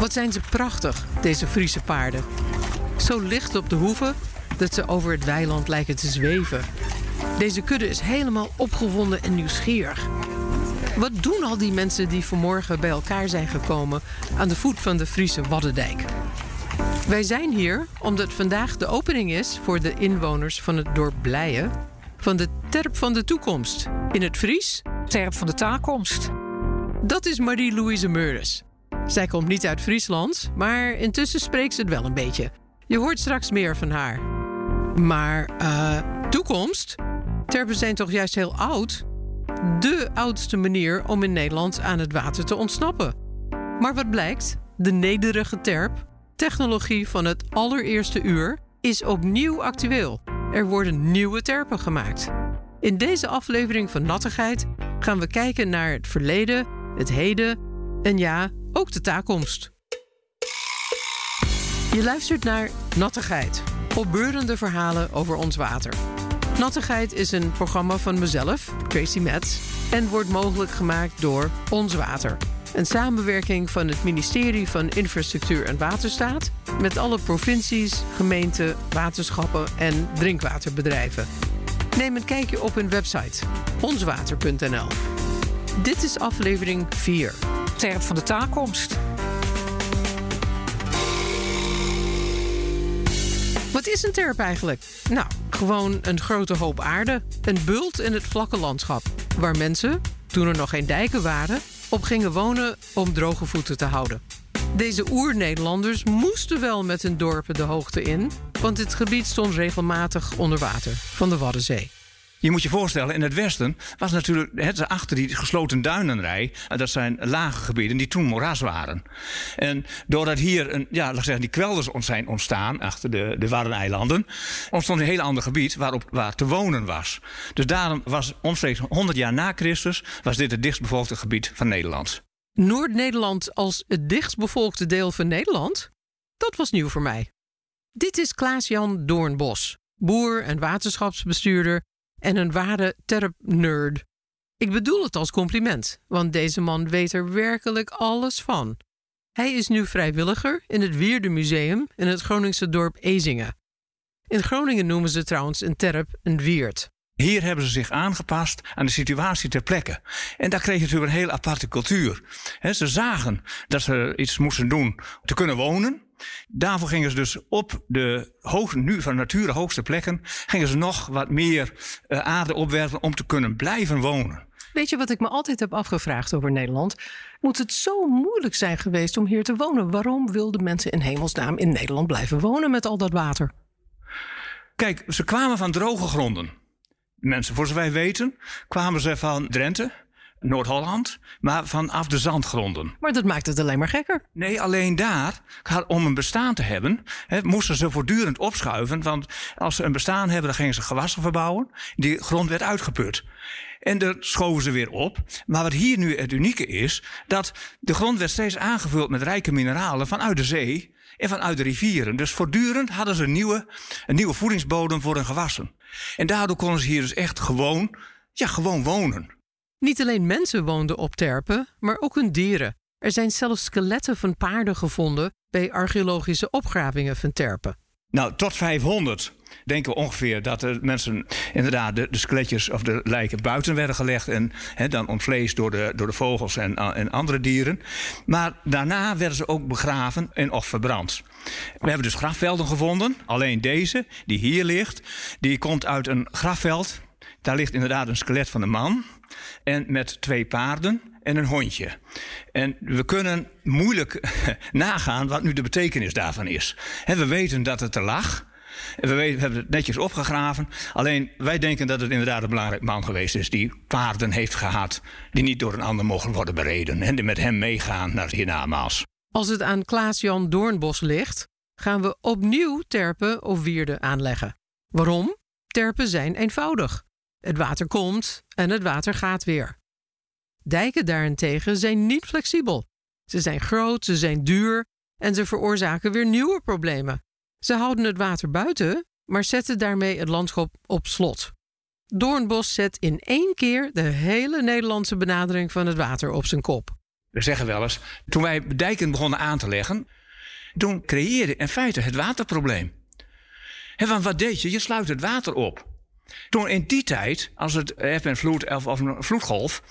Wat zijn ze prachtig, deze Friese paarden. Zo licht op de hoeven dat ze over het weiland lijken te zweven. Deze kudde is helemaal opgewonden en nieuwsgierig. Wat doen al die mensen die vanmorgen bij elkaar zijn gekomen aan de voet van de Friese Waddendijk? Wij zijn hier omdat vandaag de opening is voor de inwoners van het dorp Blijen van de Terp van de Toekomst. In het Fries? Terp van de Taakomst. Dat is Marie-Louise Meurders. Zij komt niet uit Friesland, maar intussen spreekt ze het wel een beetje. Je hoort straks meer van haar. Maar, eh, toekomst? Terpen zijn toch juist heel oud? De oudste manier om in Nederland aan het water te ontsnappen. Maar wat blijkt? De nederige terp, technologie van het allereerste uur, is opnieuw actueel. Er worden nieuwe terpen gemaakt. In deze aflevering van Nattigheid gaan we kijken naar het verleden, het heden en ja, ook de toekomst. Je luistert naar Nattigheid, opbeurende verhalen over ons water. Nattigheid is een programma van mezelf, Tracy Metz, en wordt mogelijk gemaakt door Ons Water. Een samenwerking van het ministerie van Infrastructuur en Waterstaat met alle provincies, gemeenten, waterschappen en drinkwaterbedrijven. Neem een kijkje op hun website onswater.nl. Dit is aflevering 4. Terp van de Taakomst. Wat is een terp eigenlijk? Nou, gewoon een grote hoop aarde. Een bult in het vlakke landschap. Waar mensen, toen er nog geen dijken waren, op gingen wonen om droge voeten te houden. Deze oer-Nederlanders moesten wel met hun dorpen de hoogte in, want dit gebied stond regelmatig onder water van de Waddenzee. Je moet je voorstellen, in het westen was natuurlijk het achter die gesloten duinenrij. Dat zijn lage gebieden die toen moeras waren. En doordat hier een, ja, laat ik zeggen, die kwelders zijn ontstaan achter de, de Waddeneilanden, ontstond een heel ander gebied waarop, waar te wonen was. Dus daarom was omstreeks 100 jaar na Christus was dit het dichtstbevolkte gebied van Nederland. Noord-Nederland als het dichtstbevolkte deel van Nederland? Dat was nieuw voor mij. Dit is Klaas-Jan Doornbos, boer en waterschapsbestuurder en een ware terp-nerd. Ik bedoel het als compliment, want deze man weet er werkelijk alles van. Hij is nu vrijwilliger in het Wierde Museum in het Groningse dorp Ezingen. In Groningen noemen ze trouwens een terp een wierd. Hier hebben ze zich aangepast aan de situatie ter plekke. En daar kreeg je natuurlijk een heel aparte cultuur. ze zagen dat ze iets moesten doen om te kunnen wonen. Daarvoor gingen ze dus op de hoog, nu van nature hoogste plekken, gingen ze nog wat meer uh, aarde opwerpen om te kunnen blijven wonen. Weet je wat ik me altijd heb afgevraagd over Nederland? Moet het zo moeilijk zijn geweest om hier te wonen? Waarom wilden mensen in hemelsnaam in Nederland blijven wonen met al dat water? Kijk, ze kwamen van droge gronden. Mensen, voor zover wij weten, kwamen ze van Drenthe, Noord-Holland, maar vanaf de zandgronden. Maar dat maakt het alleen maar gekker. Nee, alleen daar, om een bestaan te hebben, moesten ze voortdurend opschuiven. Want als ze een bestaan hebben, dan gingen ze gewassen verbouwen. Die grond werd uitgeput. En daar schoven ze weer op. Maar wat hier nu het unieke is, dat de grond werd steeds aangevuld met rijke mineralen vanuit de zee en vanuit de rivieren. Dus voortdurend hadden ze een nieuwe, een nieuwe voedingsbodem voor hun gewassen. En daardoor konden ze hier dus echt gewoon, ja, gewoon wonen. Niet alleen mensen woonden op terpen, maar ook hun dieren. Er zijn zelfs skeletten van paarden gevonden bij archeologische opgravingen van terpen. Nou, tot 500 denken we ongeveer dat de mensen inderdaad de, de skeletjes of de lijken buiten werden gelegd en dan ontvleesd door de, door de vogels en, en andere dieren. Maar daarna werden ze ook begraven en of verbrand. We hebben dus grafvelden gevonden. Alleen deze, die hier ligt, die komt uit een grafveld. Daar ligt inderdaad een skelet van een man. En met twee paarden en een hondje. En we kunnen moeilijk nagaan wat nu de betekenis daarvan is. we weten dat het er lag. We, weten, we hebben het netjes opgegraven. Alleen wij denken dat het inderdaad een belangrijk man geweest is die paarden heeft gehad. die niet door een ander mogen worden bereden. En die met hem meegaan naar het hiernamaals. Als het aan Klaas-Jan Doornbos ligt, gaan we opnieuw terpen of wierden aanleggen. Waarom? Terpen zijn eenvoudig. Het water komt en het water gaat weer. Dijken daarentegen zijn niet flexibel. Ze zijn groot, ze zijn duur en ze veroorzaken weer nieuwe problemen. Ze houden het water buiten, maar zetten daarmee het landschap op slot. Doornbos zet in één keer de hele Nederlandse benadering van het water op zijn kop. We zeggen wel eens, toen wij dijken begonnen aan te leggen, toen creëerde in feite het waterprobleem. He, want wat deed je? Je sluit het water op. Toen in die tijd, als het een vloed of, of een vloedgolf,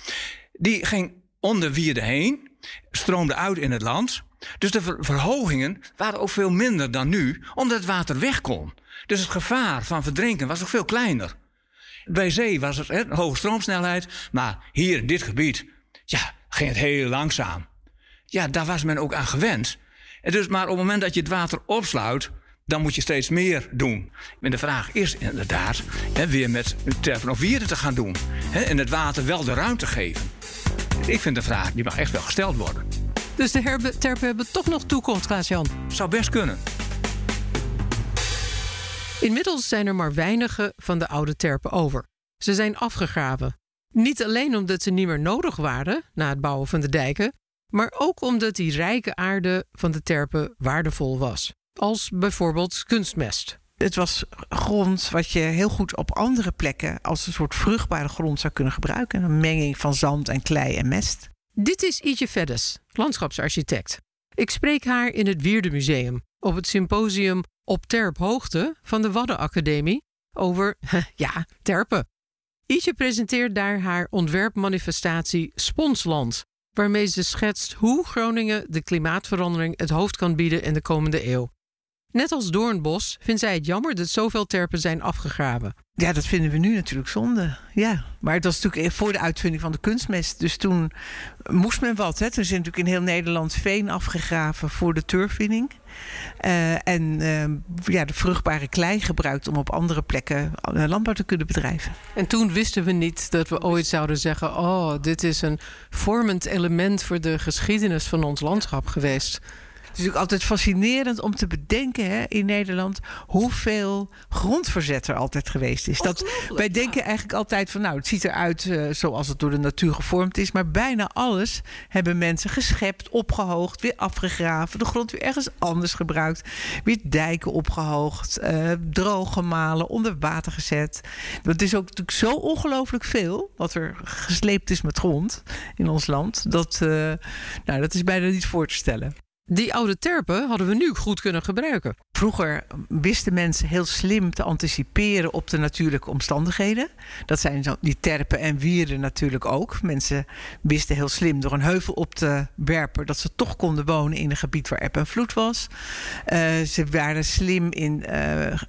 die ging onder Wierde heen, stroomde uit in het land. Dus de verhogingen waren ook veel minder dan nu, omdat het water weg kon. Dus het gevaar van verdrinken was ook veel kleiner. Bij zee was het een hoge stroomsnelheid, maar hier in dit gebied, ja, ging het heel langzaam. Ja, daar was men ook aan gewend. En dus, maar op het moment dat je het water opsluit, dan moet je steeds meer doen. En de vraag is inderdaad hè, weer met terpen of wieren te gaan doen. Hè, en het water wel de ruimte geven. Ik vind de vraag, die mag echt wel gesteld worden. Dus de terpen hebben toch nog toekomst, Klaas-Jan? Zou best kunnen. Inmiddels zijn er maar weinige van de oude terpen over. Ze zijn afgegraven. Niet alleen omdat ze niet meer nodig waren na het bouwen van de dijken, maar ook omdat die rijke aarde van de terpen waardevol was. Als bijvoorbeeld kunstmest. Het was grond wat je heel goed op andere plekken als een soort vruchtbare grond zou kunnen gebruiken. Een menging van zand en klei en mest. Dit is Ietje Veddes, landschapsarchitect. Ik spreek haar in het Wierde Museum op het symposium Op Terphoogte van de Waddenacademie over, ja, terpen. Ietje presenteert daar haar ontwerpmanifestatie Sponsland, waarmee ze schetst hoe Groningen de klimaatverandering het hoofd kan bieden in de komende eeuw. Net als Doornbos vindt zij het jammer dat zoveel terpen zijn afgegraven. Ja, dat vinden we nu natuurlijk zonde. Ja, maar het was natuurlijk voor de uitvinding van de kunstmest. Dus toen moest men wat. Hè. Toen is natuurlijk in heel Nederland veen afgegraven voor de turfwinning. Uh, en uh, ja, de vruchtbare klei gebruikt om op andere plekken eh, landbouw te kunnen bedrijven. En toen wisten we niet dat we ooit zouden zeggen: Oh, dit is een vormend element voor de geschiedenis van ons landschap geweest. Het is natuurlijk altijd fascinerend om te bedenken hè, in Nederland hoeveel grondverzet er altijd geweest is. Dat, wij denken eigenlijk altijd van nou, het ziet eruit uh, zoals het door de natuur gevormd is. Maar bijna alles hebben mensen geschept, opgehoogd, weer afgegraven. De grond weer ergens anders gebruikt. Weer dijken opgehoogd, uh, droog gemalen, onder water gezet. Het is ook natuurlijk zo ongelooflijk veel wat er gesleept is met grond in ons land. Dat, uh, nou, dat is bijna niet voor te stellen. Die oude terpen hadden we nu goed kunnen gebruiken. Vroeger wisten mensen heel slim te anticiperen op de natuurlijke omstandigheden. Dat zijn die terpen en wieren natuurlijk ook. Mensen wisten heel slim door een heuvel op te werpen dat ze toch konden wonen in een gebied waar eb en vloed was. Uh, ze waren slim in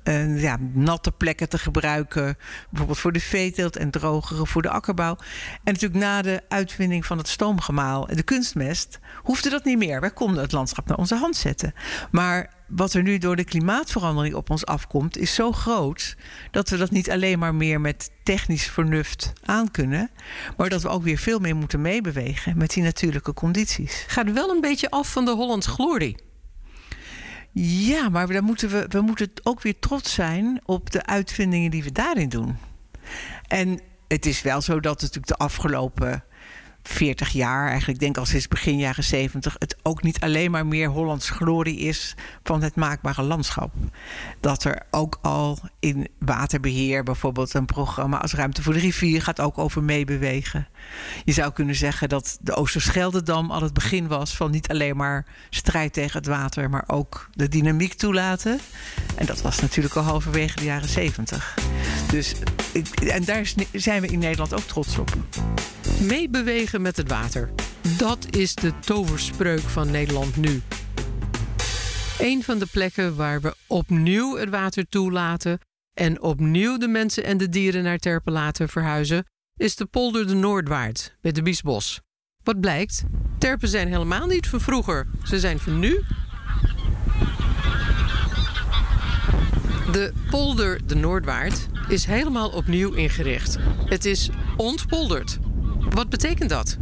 uh, ja, natte plekken te gebruiken, bijvoorbeeld voor de veeteelt en drogere voor de akkerbouw. En natuurlijk na de uitvinding van het stoomgemaal en de kunstmest hoefde dat niet meer. Wij konden het landschap naar onze hand zetten. Maar wat er nu door de klimaatverandering op ons afkomt, is zo groot dat we dat niet alleen maar meer met technisch vernuft aan kunnen, maar dat we ook weer veel meer moeten meebewegen met die natuurlijke condities. Gaat wel een beetje af van de Hollands glorie. Ja, maar dan moeten we, we moeten ook weer trots zijn op de uitvindingen die we daarin doen. En het is wel zo dat natuurlijk de afgelopen 40 jaar, eigenlijk denk al sinds begin jaren 70, het ook niet alleen maar meer Hollands glorie is van het maakbare landschap. Dat er ook al in waterbeheer bijvoorbeeld een programma als Ruimte voor de Rivier gaat ook over meebewegen. Je zou kunnen zeggen dat de Oosterscheldedam al het begin was van niet alleen maar strijd tegen het water, maar ook de dynamiek toelaten. En dat was natuurlijk al halverwege de jaren 70. Dus, en daar zijn we in Nederland ook trots op. Meebewegen met het water. Dat is de toverspreuk van Nederland nu. Een van de plekken waar we opnieuw het water toelaten en opnieuw de mensen en de dieren naar Terpen laten verhuizen, is de polder de Noordwaard bij de Biesbos. Wat blijkt? Terpen zijn helemaal niet van vroeger, ze zijn van nu. De polder de Noordwaard is helemaal opnieuw ingericht. Het is ontpolderd. Wat betekent dat?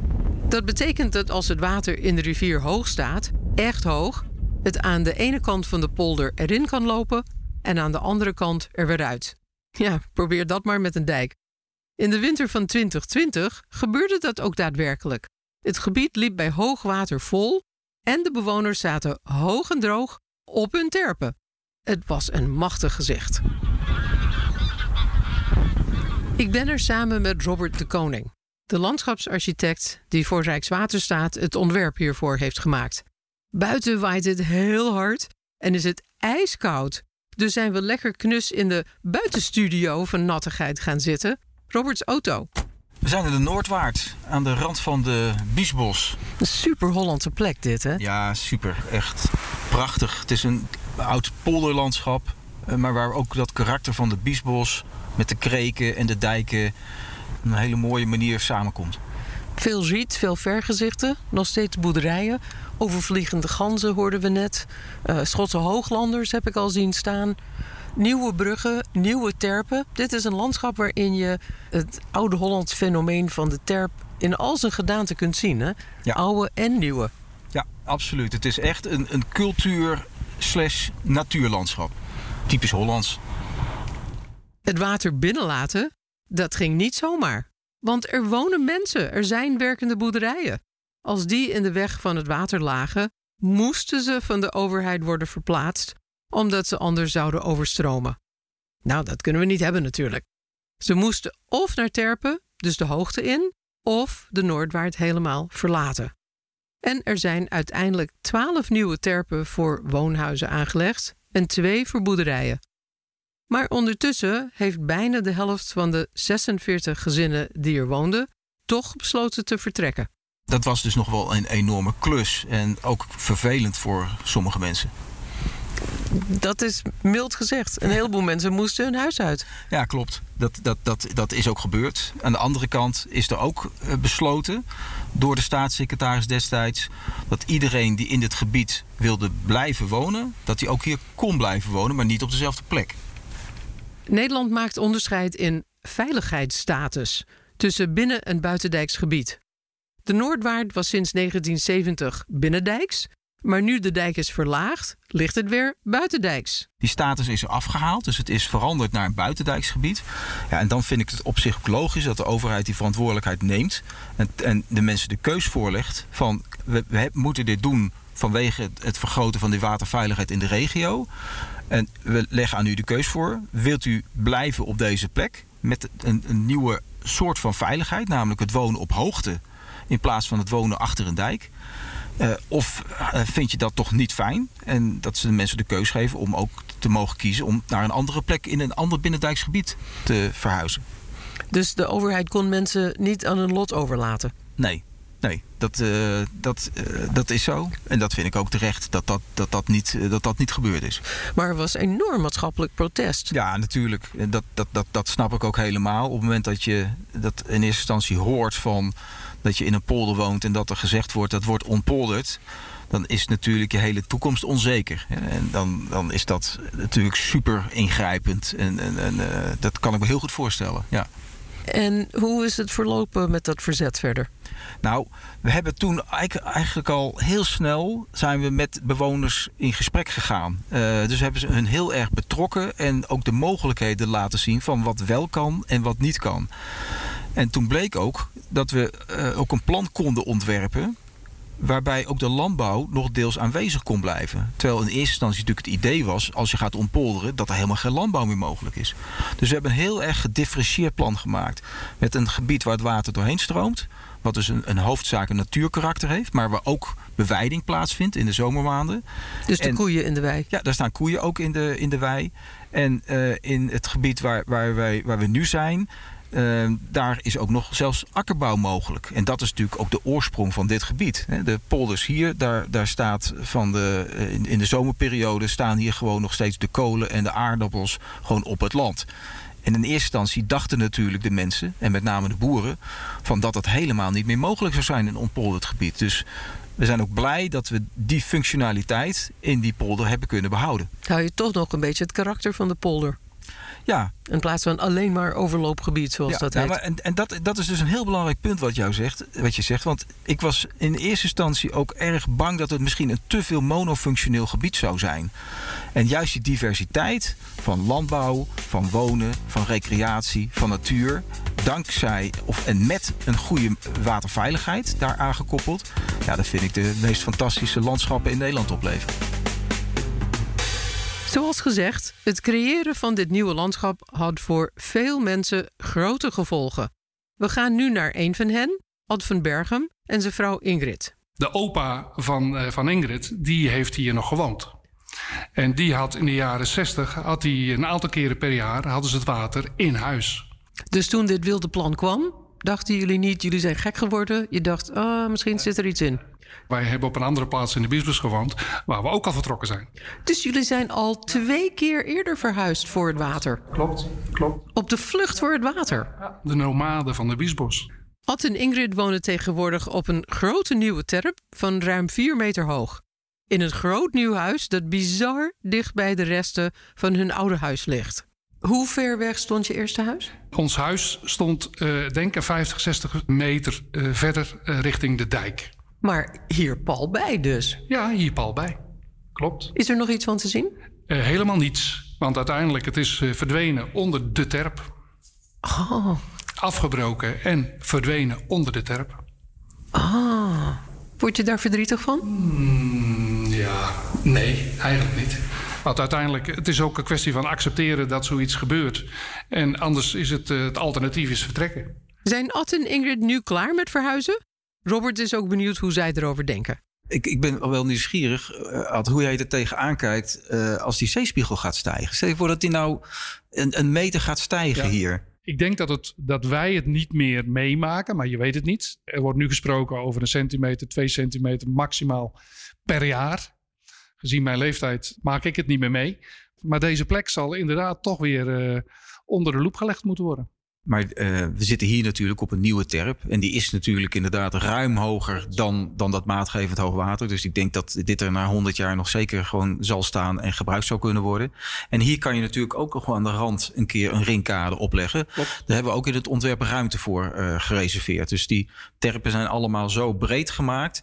Dat betekent dat als het water in de rivier hoog staat, echt hoog, het aan de ene kant van de polder erin kan lopen en aan de andere kant er weer uit. Ja, probeer dat maar met een dijk. In de winter van 2020 gebeurde dat ook daadwerkelijk. Het gebied liep bij hoogwater vol en de bewoners zaten hoog en droog op hun terpen. Het was een machtig gezicht. Ik ben er samen met Robert de Koning. De landschapsarchitect die voor Rijkswaterstaat het ontwerp hiervoor heeft gemaakt. Buiten waait het heel hard en is het ijskoud. Dus zijn we lekker knus in de buitenstudio van nattigheid gaan zitten. Roberts auto. We zijn in de Noordwaard, aan de rand van de Biesbos. Een super Hollandse plek dit, hè? Ja, super. Echt prachtig. Het is een oud polderlandschap. eh, Maar waar ook dat karakter van de Biesbos... met de kreken en de dijken... een hele mooie manier samenkomt. Veel riet, veel vergezichten, nog steeds boerderijen. Overvliegende ganzen hoorden we net. Eh, Schotse hooglanders heb ik al zien staan. Nieuwe bruggen, nieuwe terpen. Dit is een landschap waarin je het oude Hollands fenomeen van de terp in al zijn gedaante kunt zien. Hè? Ja. Oude en nieuwe. Ja, absoluut. Het is echt een, een cultuur slash natuurlandschap. Typisch Hollands. Het water binnenlaten, dat ging niet zomaar. Want er wonen mensen, er zijn werkende boerderijen. Als die in de weg van het water lagen, moesten ze van de overheid worden verplaatst, omdat ze anders zouden overstromen. Nou, dat kunnen we niet hebben natuurlijk. Ze moesten of naar Terpen, dus de hoogte in, of de Noordwaard helemaal verlaten. En er zijn uiteindelijk twaalf nieuwe terpen voor woonhuizen aangelegd en twee voor boerderijen. Maar ondertussen heeft bijna de helft van de 46 gezinnen die er woonden toch besloten te vertrekken. Dat was dus nog wel een enorme klus. En ook vervelend voor sommige mensen. Dat is mild gezegd. Een heleboel mensen moesten hun huis uit. Ja, klopt. Dat, dat, dat, dat is ook gebeurd. Aan de andere kant is er ook eh, besloten door de staatssecretaris destijds dat iedereen die in dit gebied wilde blijven wonen, dat hij ook hier kon blijven wonen, maar niet op dezelfde plek. Nederland maakt onderscheid in veiligheidsstatus tussen binnen- en buitendijks gebied. De Noordwaard was sinds 1970 binnendijks, maar nu de dijk is verlaagd, ligt het weer buitendijks. Die status is afgehaald, dus het is veranderd naar een buitendijksgebied. Ja, en dan vind ik het op zich logisch dat de overheid die verantwoordelijkheid neemt en, en de mensen de keus voorlegt van we, we moeten dit doen vanwege het, vergroten van die waterveiligheid in de regio. En we leggen aan u de keus voor. Wilt u blijven op deze plek met een, een nieuwe soort van veiligheid, namelijk het wonen op hoogte in plaats van het wonen achter een dijk? Eh, of eh, vind je dat toch niet fijn? En dat ze de mensen de keus geven om ook te mogen kiezen om naar een andere plek in een ander binnendijksgebied te verhuizen. Dus de overheid kon mensen niet aan hun lot overlaten. Nee, nee, dat, eh, dat, eh, dat is zo. En dat vind ik ook terecht dat dat, dat, dat, niet, eh, dat, dat niet gebeurd is. Maar er was enorm maatschappelijk protest. Ja, natuurlijk. Dat, dat, dat, dat snap ik ook helemaal. Op het moment dat je dat in eerste instantie hoort van dat je in een polder woont en dat er gezegd wordt dat wordt ontpolderd. Dan is natuurlijk je hele toekomst onzeker. En dan, dan is dat natuurlijk super ingrijpend. En, en, en dat kan ik me heel goed voorstellen. Ja. En hoe is het verlopen met dat verzet verder? Nou, we hebben toen eigenlijk- al heel snel zijn we met bewoners in gesprek gegaan. Eh, dus hebben ze hun heel erg betrokken en ook de mogelijkheden laten zien van wat wel kan en wat niet kan. En toen bleek ook dat we eh, ook een plan konden ontwerpen waarbij ook de landbouw nog deels aanwezig kon blijven. Terwijl in eerste instantie natuurlijk het idee was, als je gaat ontpolderen, dat er helemaal geen landbouw meer mogelijk is. Dus we hebben een heel erg gedifferentieerd plan gemaakt. Met een gebied waar het water doorheen stroomt. Wat dus een, een hoofdzaak een natuurkarakter heeft. Maar waar ook beweiding plaatsvindt in de zomermaanden. Dus de En- koeien in de wei. Ja, daar staan koeien ook in de, in de wei. En eh, in het gebied waar, waar, wij, waar we nu zijn, eh, daar is ook nog zelfs akkerbouw mogelijk. En dat is natuurlijk ook de oorsprong van dit gebied. De polders hier, daar, daar staat van de, eh, in, de zomerperiode staan hier gewoon nog steeds de kolen en de aardappels gewoon op het land. En in eerste instantie dachten natuurlijk de mensen, en met name de boeren, van dat het helemaal niet meer mogelijk zou zijn in een ontpolderd gebied. Dus we zijn ook blij dat we die functionaliteit in die polder hebben kunnen behouden. Hou je toch nog een beetje het karakter van de polder. Ja, In plaats van alleen maar overloopgebied, zoals ja, dat nou, heet. maar en, en dat, dat is dus een heel belangrijk punt wat, jou zegt, wat je zegt. Want ik was in eerste instantie ook erg bang dat het misschien een te veel monofunctioneel gebied zou zijn. En juist die diversiteit van landbouw, van wonen, van recreatie, van natuur. Dankzij of en met een goede waterveiligheid daaraan gekoppeld. Ja, dat vind ik de meest fantastische landschappen in Nederland opleveren. Zoals gezegd, het creëren van dit nieuwe landschap had voor veel mensen grote gevolgen. We gaan nu naar een van hen, Ad van Berghem en zijn vrouw Ingrid. De opa van, uh, van Ingrid, die heeft hier nog gewoond. En die had in de jaren 60, had hij een aantal keren per jaar, hadden ze het water in huis. Dus toen dit wilde plan kwam, dachten jullie niet, jullie zijn gek geworden. Je dacht, oh, misschien zit er iets in. Wij hebben op een andere plaats in de Biesbus gewoond, waar we ook al vertrokken zijn. Dus jullie zijn al twee keer eerder verhuisd voor het water? Klopt, klopt. Op de vlucht voor het water? Ja, de nomaden van de Biesbos. Ad en Ingrid wonen tegenwoordig op een grote nieuwe terp van ruim 4 meter hoog. In een groot nieuw huis dat bizar dicht bij de resten van hun oude huis ligt. Hoe ver weg stond je eerste huis? Ons huis stond, uh, denk ik, 50, 60 meter uh, verder uh, richting de dijk. Maar hier pal bij dus? Ja, hier pal bij. Klopt. Is er nog iets van te zien? helemaal niets. Want uiteindelijk het is verdwenen onder de terp. Oh. Afgebroken en verdwenen onder de terp. Ah. Word je daar verdrietig van? Mm, ja, nee, eigenlijk niet. Want uiteindelijk, het is ook een kwestie van accepteren dat zoiets gebeurt. En anders is het, uh, het alternatief is vertrekken. Zijn Ad en Ingrid nu klaar met verhuizen? Robert is ook benieuwd hoe zij erover denken. Ik, ik ben wel nieuwsgierig, uh, Ad, hoe jij er tegenaan kijkt uh, als die zeespiegel gaat stijgen. Stel je voor dat die nou een, een meter gaat stijgen ja. hier. Ik denk dat, het, dat wij het niet meer meemaken, maar je weet het niet. Er wordt nu gesproken over een centimeter, twee centimeter maximaal per jaar. Gezien mijn leeftijd maak ik het niet meer mee. Maar deze plek zal inderdaad toch weer uh, onder de loep gelegd moeten worden. Maar uh, we zitten hier natuurlijk op een nieuwe terp. En die is natuurlijk inderdaad ruim hoger dan, dan dat maatgevend hoogwater. Dus ik denk dat dit er na 100 jaar nog zeker gewoon zal staan en gebruikt zou kunnen worden. En hier kan je natuurlijk ook gewoon aan de rand een keer een ringkade opleggen. Klopt. Daar hebben we ook in het ontwerp ruimte voor uh, gereserveerd. Dus die terpen zijn allemaal zo breed gemaakt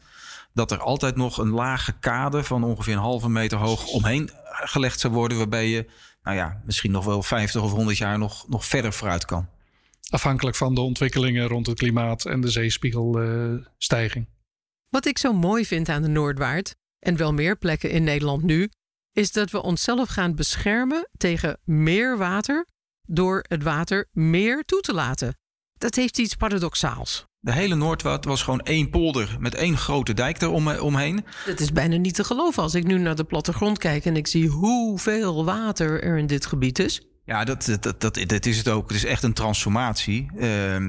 dat er altijd nog een lage kade van ongeveer een halve meter hoog omheen gelegd zou worden. Waarbij je, nou ja, misschien nog wel 50 of 100 jaar nog, nog verder vooruit kan. Afhankelijk van de ontwikkelingen rond het klimaat en de zeespiegelstijging. Uh, Wat ik zo mooi vind aan de Noordwaard, en wel meer plekken in Nederland nu, is dat we onszelf gaan beschermen tegen meer water door het water meer toe te laten. Dat heeft iets paradoxaals. De hele Noordwaard was gewoon één polder met één grote dijk eromheen. Het is bijna niet te geloven als ik nu naar de plattegrond kijk en ik zie hoeveel water er in dit gebied is. Ja, dat, dat, dat, dat is het ook. Het is echt een transformatie. Uh, uh,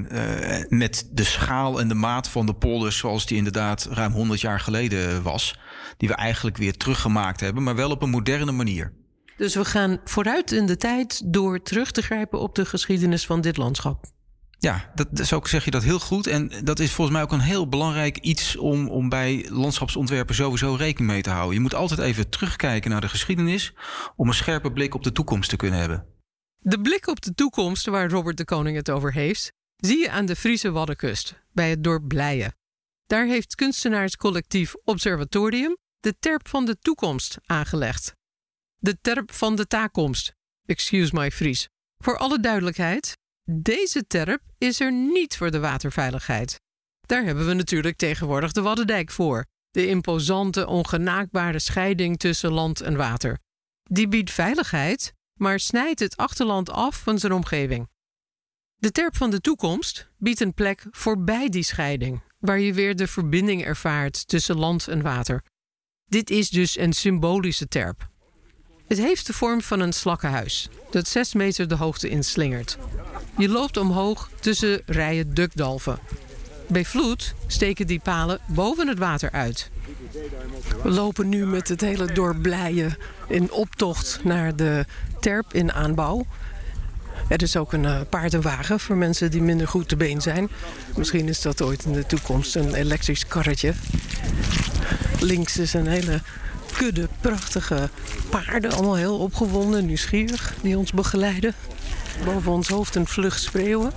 met de schaal en de maat van de polders zoals die inderdaad ruim 100 jaar geleden was. Die we eigenlijk weer teruggemaakt hebben, maar wel op een moderne manier. Dus we gaan vooruit in de tijd door terug te grijpen op de geschiedenis van dit landschap. Ja, dat, zo zeg je dat heel goed. En dat is volgens mij ook een heel belangrijk iets om, om bij landschapsontwerpen sowieso rekening mee te houden. Je moet altijd even terugkijken naar de geschiedenis om een scherpe blik op de toekomst te kunnen hebben. De blik op de toekomst waar Robert de Koning het over heeft, zie je aan de Friese Waddenkust, bij het dorp Blijen. Daar heeft kunstenaarscollectief Observatorium de terp van de toekomst aangelegd. De terp van de taakomst. Excuse my Fries. Voor alle duidelijkheid, deze terp is er niet voor de waterveiligheid. Daar hebben we natuurlijk tegenwoordig de Waddendijk voor. De imposante, ongenaakbare scheiding tussen land en water. Die biedt veiligheid, maar snijdt het achterland af van zijn omgeving. De terp van de toekomst biedt een plek voorbij die scheiding, waar je weer de verbinding ervaart tussen land en water. Dit is dus een symbolische terp. Het heeft de vorm van een slakkenhuis, dat 6 meter de hoogte inslingert. Je loopt omhoog tussen rijen dukdalven. Bij vloed steken die palen boven het water uit. We lopen nu met het hele dorp Blijen in optocht naar de terp in aanbouw. Er is ook een uh, paard en wagen voor mensen die minder goed te been zijn. Misschien is dat ooit in de toekomst een elektrisch karretje. Links is een hele kudde prachtige paarden, allemaal heel opgewonden, nieuwsgierig, die ons begeleiden. Boven ons hoofd een vlug spreeuwen.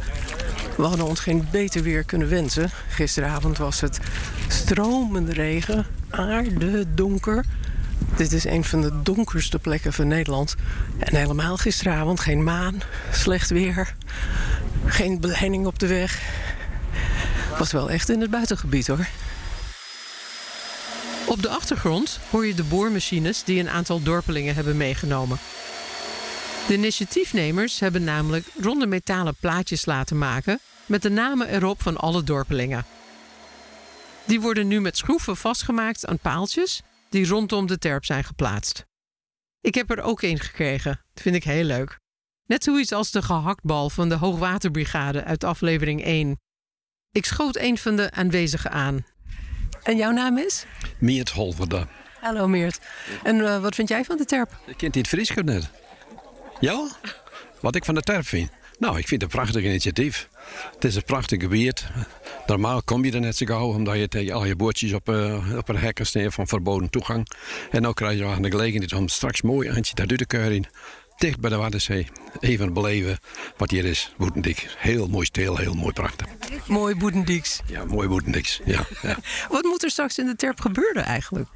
We hadden ons geen beter weer kunnen wensen. Gisteravond was het stromende regen, aarde donker. Dit is een van de donkerste plekken van Nederland. En helemaal gisteravond geen maan, slecht weer, geen beleiding op de weg. Was wel echt in het buitengebied hoor. Op de achtergrond hoor je de boormachines die een aantal dorpelingen hebben meegenomen. De initiatiefnemers hebben namelijk ronde metalen plaatjes laten maken met de namen erop van alle dorpelingen. Die worden nu met schroeven vastgemaakt aan paaltjes die rondom de terp zijn geplaatst. Ik heb er ook een gekregen. Dat vind ik heel leuk. Net zoiets als de gehaktbal van de Hoogwaterbrigade uit aflevering 1. Ik schoot een van de aanwezigen aan. En jouw naam is? Meert Holverda. Hallo Meert. En uh, wat vind jij van de terp? Ik kent het Fries net. Ja? Wat ik van de terp vind? Nou, ik vind het een prachtig initiatief. Het is een prachtig gebied. Normaal kom je er net zo gauw, omdat je tegen al je boordjes op, uh, op een hekken van verboden toegang. En nu krijg je aan de gelegenheid om straks mooi eindje daar de keur in dicht bij de Waddenzee. Even beleven wat hier is. Boetendik. Heel mooi stil, heel mooi prachtig. Mooi Boetendiks. Ja, mooi Boetendiks. Ja, ja. wat moet er straks in de terp gebeuren eigenlijk?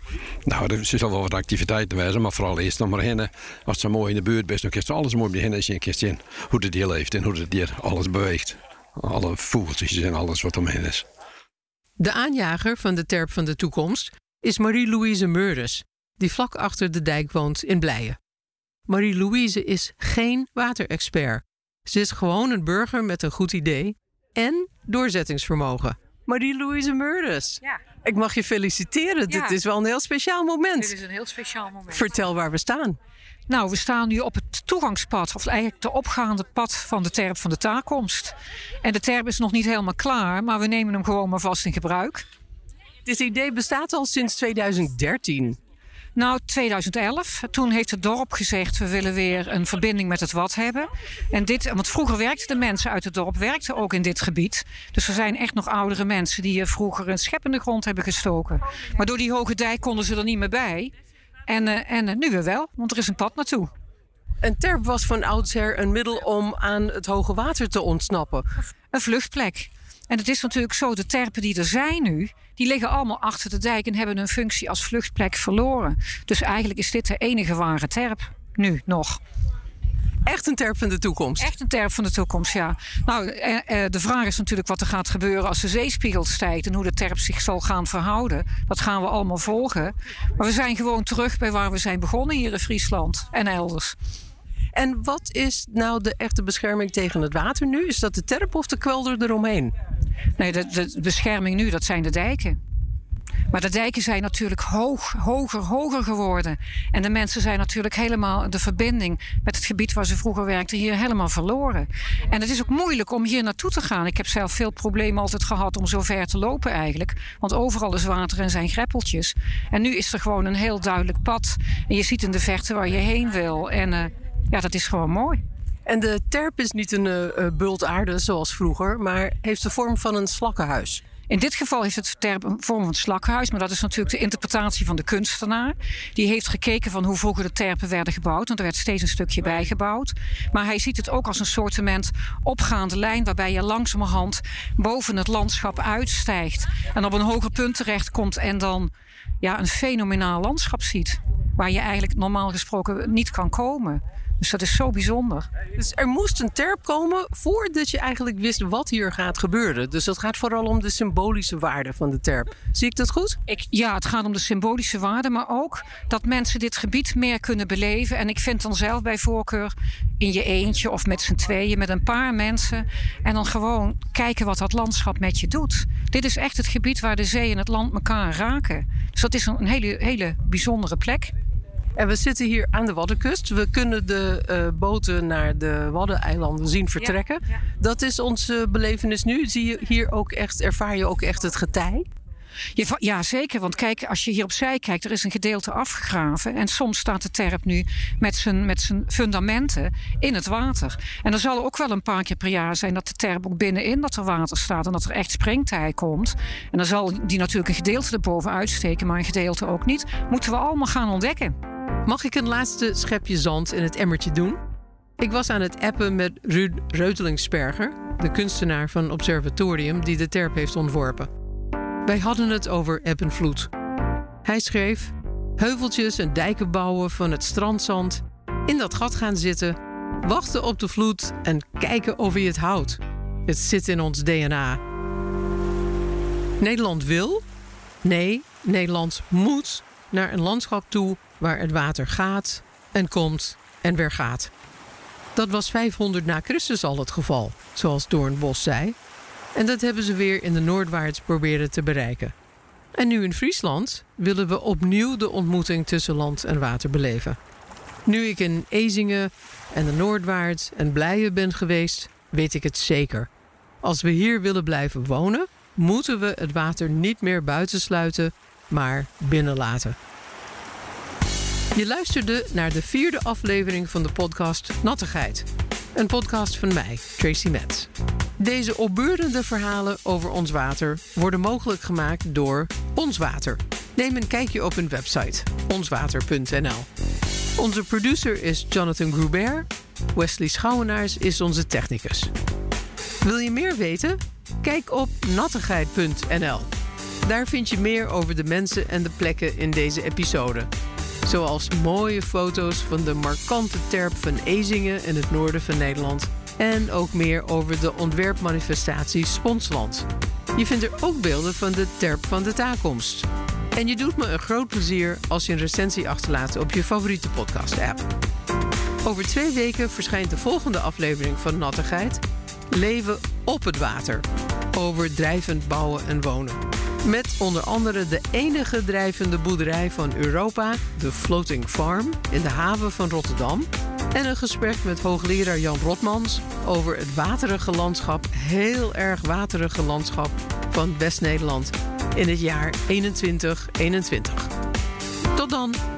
Nou, er zal wel wat activiteiten wijzen, maar vooral eerst nog maar hennen. Als ze mooi in de buurt bent, dan kun je alles mooi beginnen. Als je een keer zien hoe het hier leeft en hoe het hier alles beweegt. Alle vogeltjes en alles wat omheen is. De aanjager van de terp van de toekomst is Marie-Louise Meurders, die vlak achter de dijk woont in Blijen. Marie-Louise is geen waterexpert. Ze is gewoon een burger met een goed idee en doorzettingsvermogen. Marie-Louise Murders. Ja. Ik mag je feliciteren. Dit is wel een heel speciaal moment. Dit is een heel speciaal moment. Vertel waar we staan. Nou, we staan nu op het toegangspad, of eigenlijk de opgaande pad van de terp van de taakkomst. En de terp is nog niet helemaal klaar, maar we nemen hem gewoon maar vast in gebruik. Dit idee bestaat al sinds 2013. Nou, 2011. Toen heeft het dorp gezegd: we willen weer een verbinding met het wat hebben. En dit, want vroeger werkten de mensen uit het dorp werkten ook in dit gebied. Dus er zijn echt nog oudere mensen die hier vroeger een schep in de grond hebben gestoken. Maar door die hoge dijk konden ze er niet meer bij. En, uh, en uh, nu weer wel, want er is een pad naartoe. Een terp was van oudsher een middel om aan het hoge water te ontsnappen. Een vluchtplek. En het is natuurlijk zo, de terpen die er zijn nu, die liggen allemaal achter de dijk en hebben hun functie als vluchtplek verloren. Dus eigenlijk is dit de enige ware terp. Nu nog. Echt een terp van de toekomst. Echt een terp van de toekomst, ja. Nou, eh, eh, de vraag is natuurlijk wat er gaat gebeuren als de zeespiegel stijgt en hoe de terp zich zal gaan verhouden. Dat gaan we allemaal volgen. Maar we zijn gewoon terug bij waar we zijn begonnen hier in Friesland en elders. En wat is nou de echte bescherming tegen het water nu? Is dat de terp of de kwelder eromheen? Nee, de, de bescherming nu, dat zijn de dijken. Maar de dijken zijn natuurlijk hoog, hoger, hoger geworden. En de mensen zijn natuurlijk helemaal de verbinding met het gebied waar ze vroeger werkten hier helemaal verloren. En het is ook moeilijk om hier naartoe te gaan. Ik heb zelf veel problemen altijd gehad om zo ver te lopen eigenlijk. Want overal is water en zijn greppeltjes. En nu is er gewoon een heel duidelijk pad. En je ziet in de verte waar je heen wil. En uh, ja, dat is gewoon mooi. En de terp is niet een uh, bult aarde zoals vroeger, maar heeft de vorm van een slakkenhuis. In dit geval heeft het terp een vorm van een slakkenhuis, maar dat is natuurlijk de interpretatie van de kunstenaar. Die heeft gekeken van hoe vroeger de terpen werden gebouwd, want er werd steeds een stukje bijgebouwd. Maar hij ziet het ook als een soortement opgaande lijn waarbij je langzamerhand boven het landschap uitstijgt en op een hoger punt terechtkomt en dan ja, een fenomenaal landschap ziet. Waar je eigenlijk normaal gesproken niet kan komen. Dus dat is zo bijzonder. Dus er moest een terp komen voordat je eigenlijk wist wat hier gaat gebeuren. Dus dat gaat vooral om de symbolische waarde van de terp. Zie ik dat goed? Ik, ja, het gaat om de symbolische waarde, maar ook dat mensen dit gebied meer kunnen beleven. En ik vind dan zelf bij voorkeur in je eentje of met z'n tweeën, met een paar mensen. En dan gewoon kijken wat dat landschap met je doet. Dit is echt het gebied waar de zee en het land elkaar raken. Dus dat is een hele, hele bijzondere plek. En we zitten hier aan de Waddenkust. We kunnen de uh, boten naar de Waddeneilanden zien vertrekken. Ja, ja. Dat is onze belevenis nu. Zie je hier ook echt, ervaar je ook echt het getij? Je, ja, zeker. Want kijk, als je hier opzij kijkt, er is een gedeelte afgegraven. En soms staat de terp nu met zijn, met zijn fundamenten in het water. En er zal ook wel een paar keer per jaar zijn dat de terp ook binnenin dat er water staat. En dat er echt springtij komt. En dan zal die natuurlijk een gedeelte erboven uitsteken, maar een gedeelte ook niet. Moeten we allemaal gaan ontdekken. Mag ik een laatste schepje zand in het emmertje doen? Ik was aan het appen met Ruud Reutelingsperger, de kunstenaar van Observatorium die de terp heeft ontworpen. Wij hadden het over eb en vloed. Hij schreef: Heuveltjes en dijken bouwen van het strandzand, in dat gat gaan zitten, wachten op de vloed en kijken of hij het houdt. Het zit in ons DNA. Nederland wil? Nee, Nederland moet naar een landschap toe waar het water gaat en komt en weer gaat. Dat was 500 na Christus al het geval, zoals Doornbos zei. En dat hebben ze weer in de Noordwaarts proberen te bereiken. En nu in Friesland willen we opnieuw de ontmoeting tussen land en water beleven. Nu ik in Ezingen en de Noordwaarts en Blijen ben geweest, weet ik het zeker. Als we hier willen blijven wonen, moeten we het water niet meer buitensluiten, maar binnenlaten. Je luisterde naar de vierde aflevering van de podcast Nattigheid. Een podcast van mij, Tracy Metz. Deze opbeurende verhalen over ons water worden mogelijk gemaakt door Ons Water. Neem een kijkje op hun website, onswater.nl. Onze producer is Jonathan Grubert. Wesley Schouwenaars is onze technicus. Wil je meer weten? Kijk op nattigheid.nl. Daar vind je meer over de mensen en de plekken in deze episode. Zoals mooie foto's van de markante terp van Ezingen in het noorden van Nederland. En ook meer over de ontwerpmanifestatie Sponsland. Je vindt er ook beelden van de terp van de taakkomst. En je doet me een groot plezier als je een recensie achterlaat op je favoriete podcast-app. Over twee weken verschijnt de volgende aflevering van Nattigheid. Leven op het water. Over drijvend bouwen en wonen. Met onder andere de enige drijvende boerderij van Europa, de Floating Farm, in de haven van Rotterdam. En een gesprek met hoogleraar Jan Rotmans over het waterige landschap, heel erg waterige landschap van West-Nederland in het jaar 2121. Tot dan!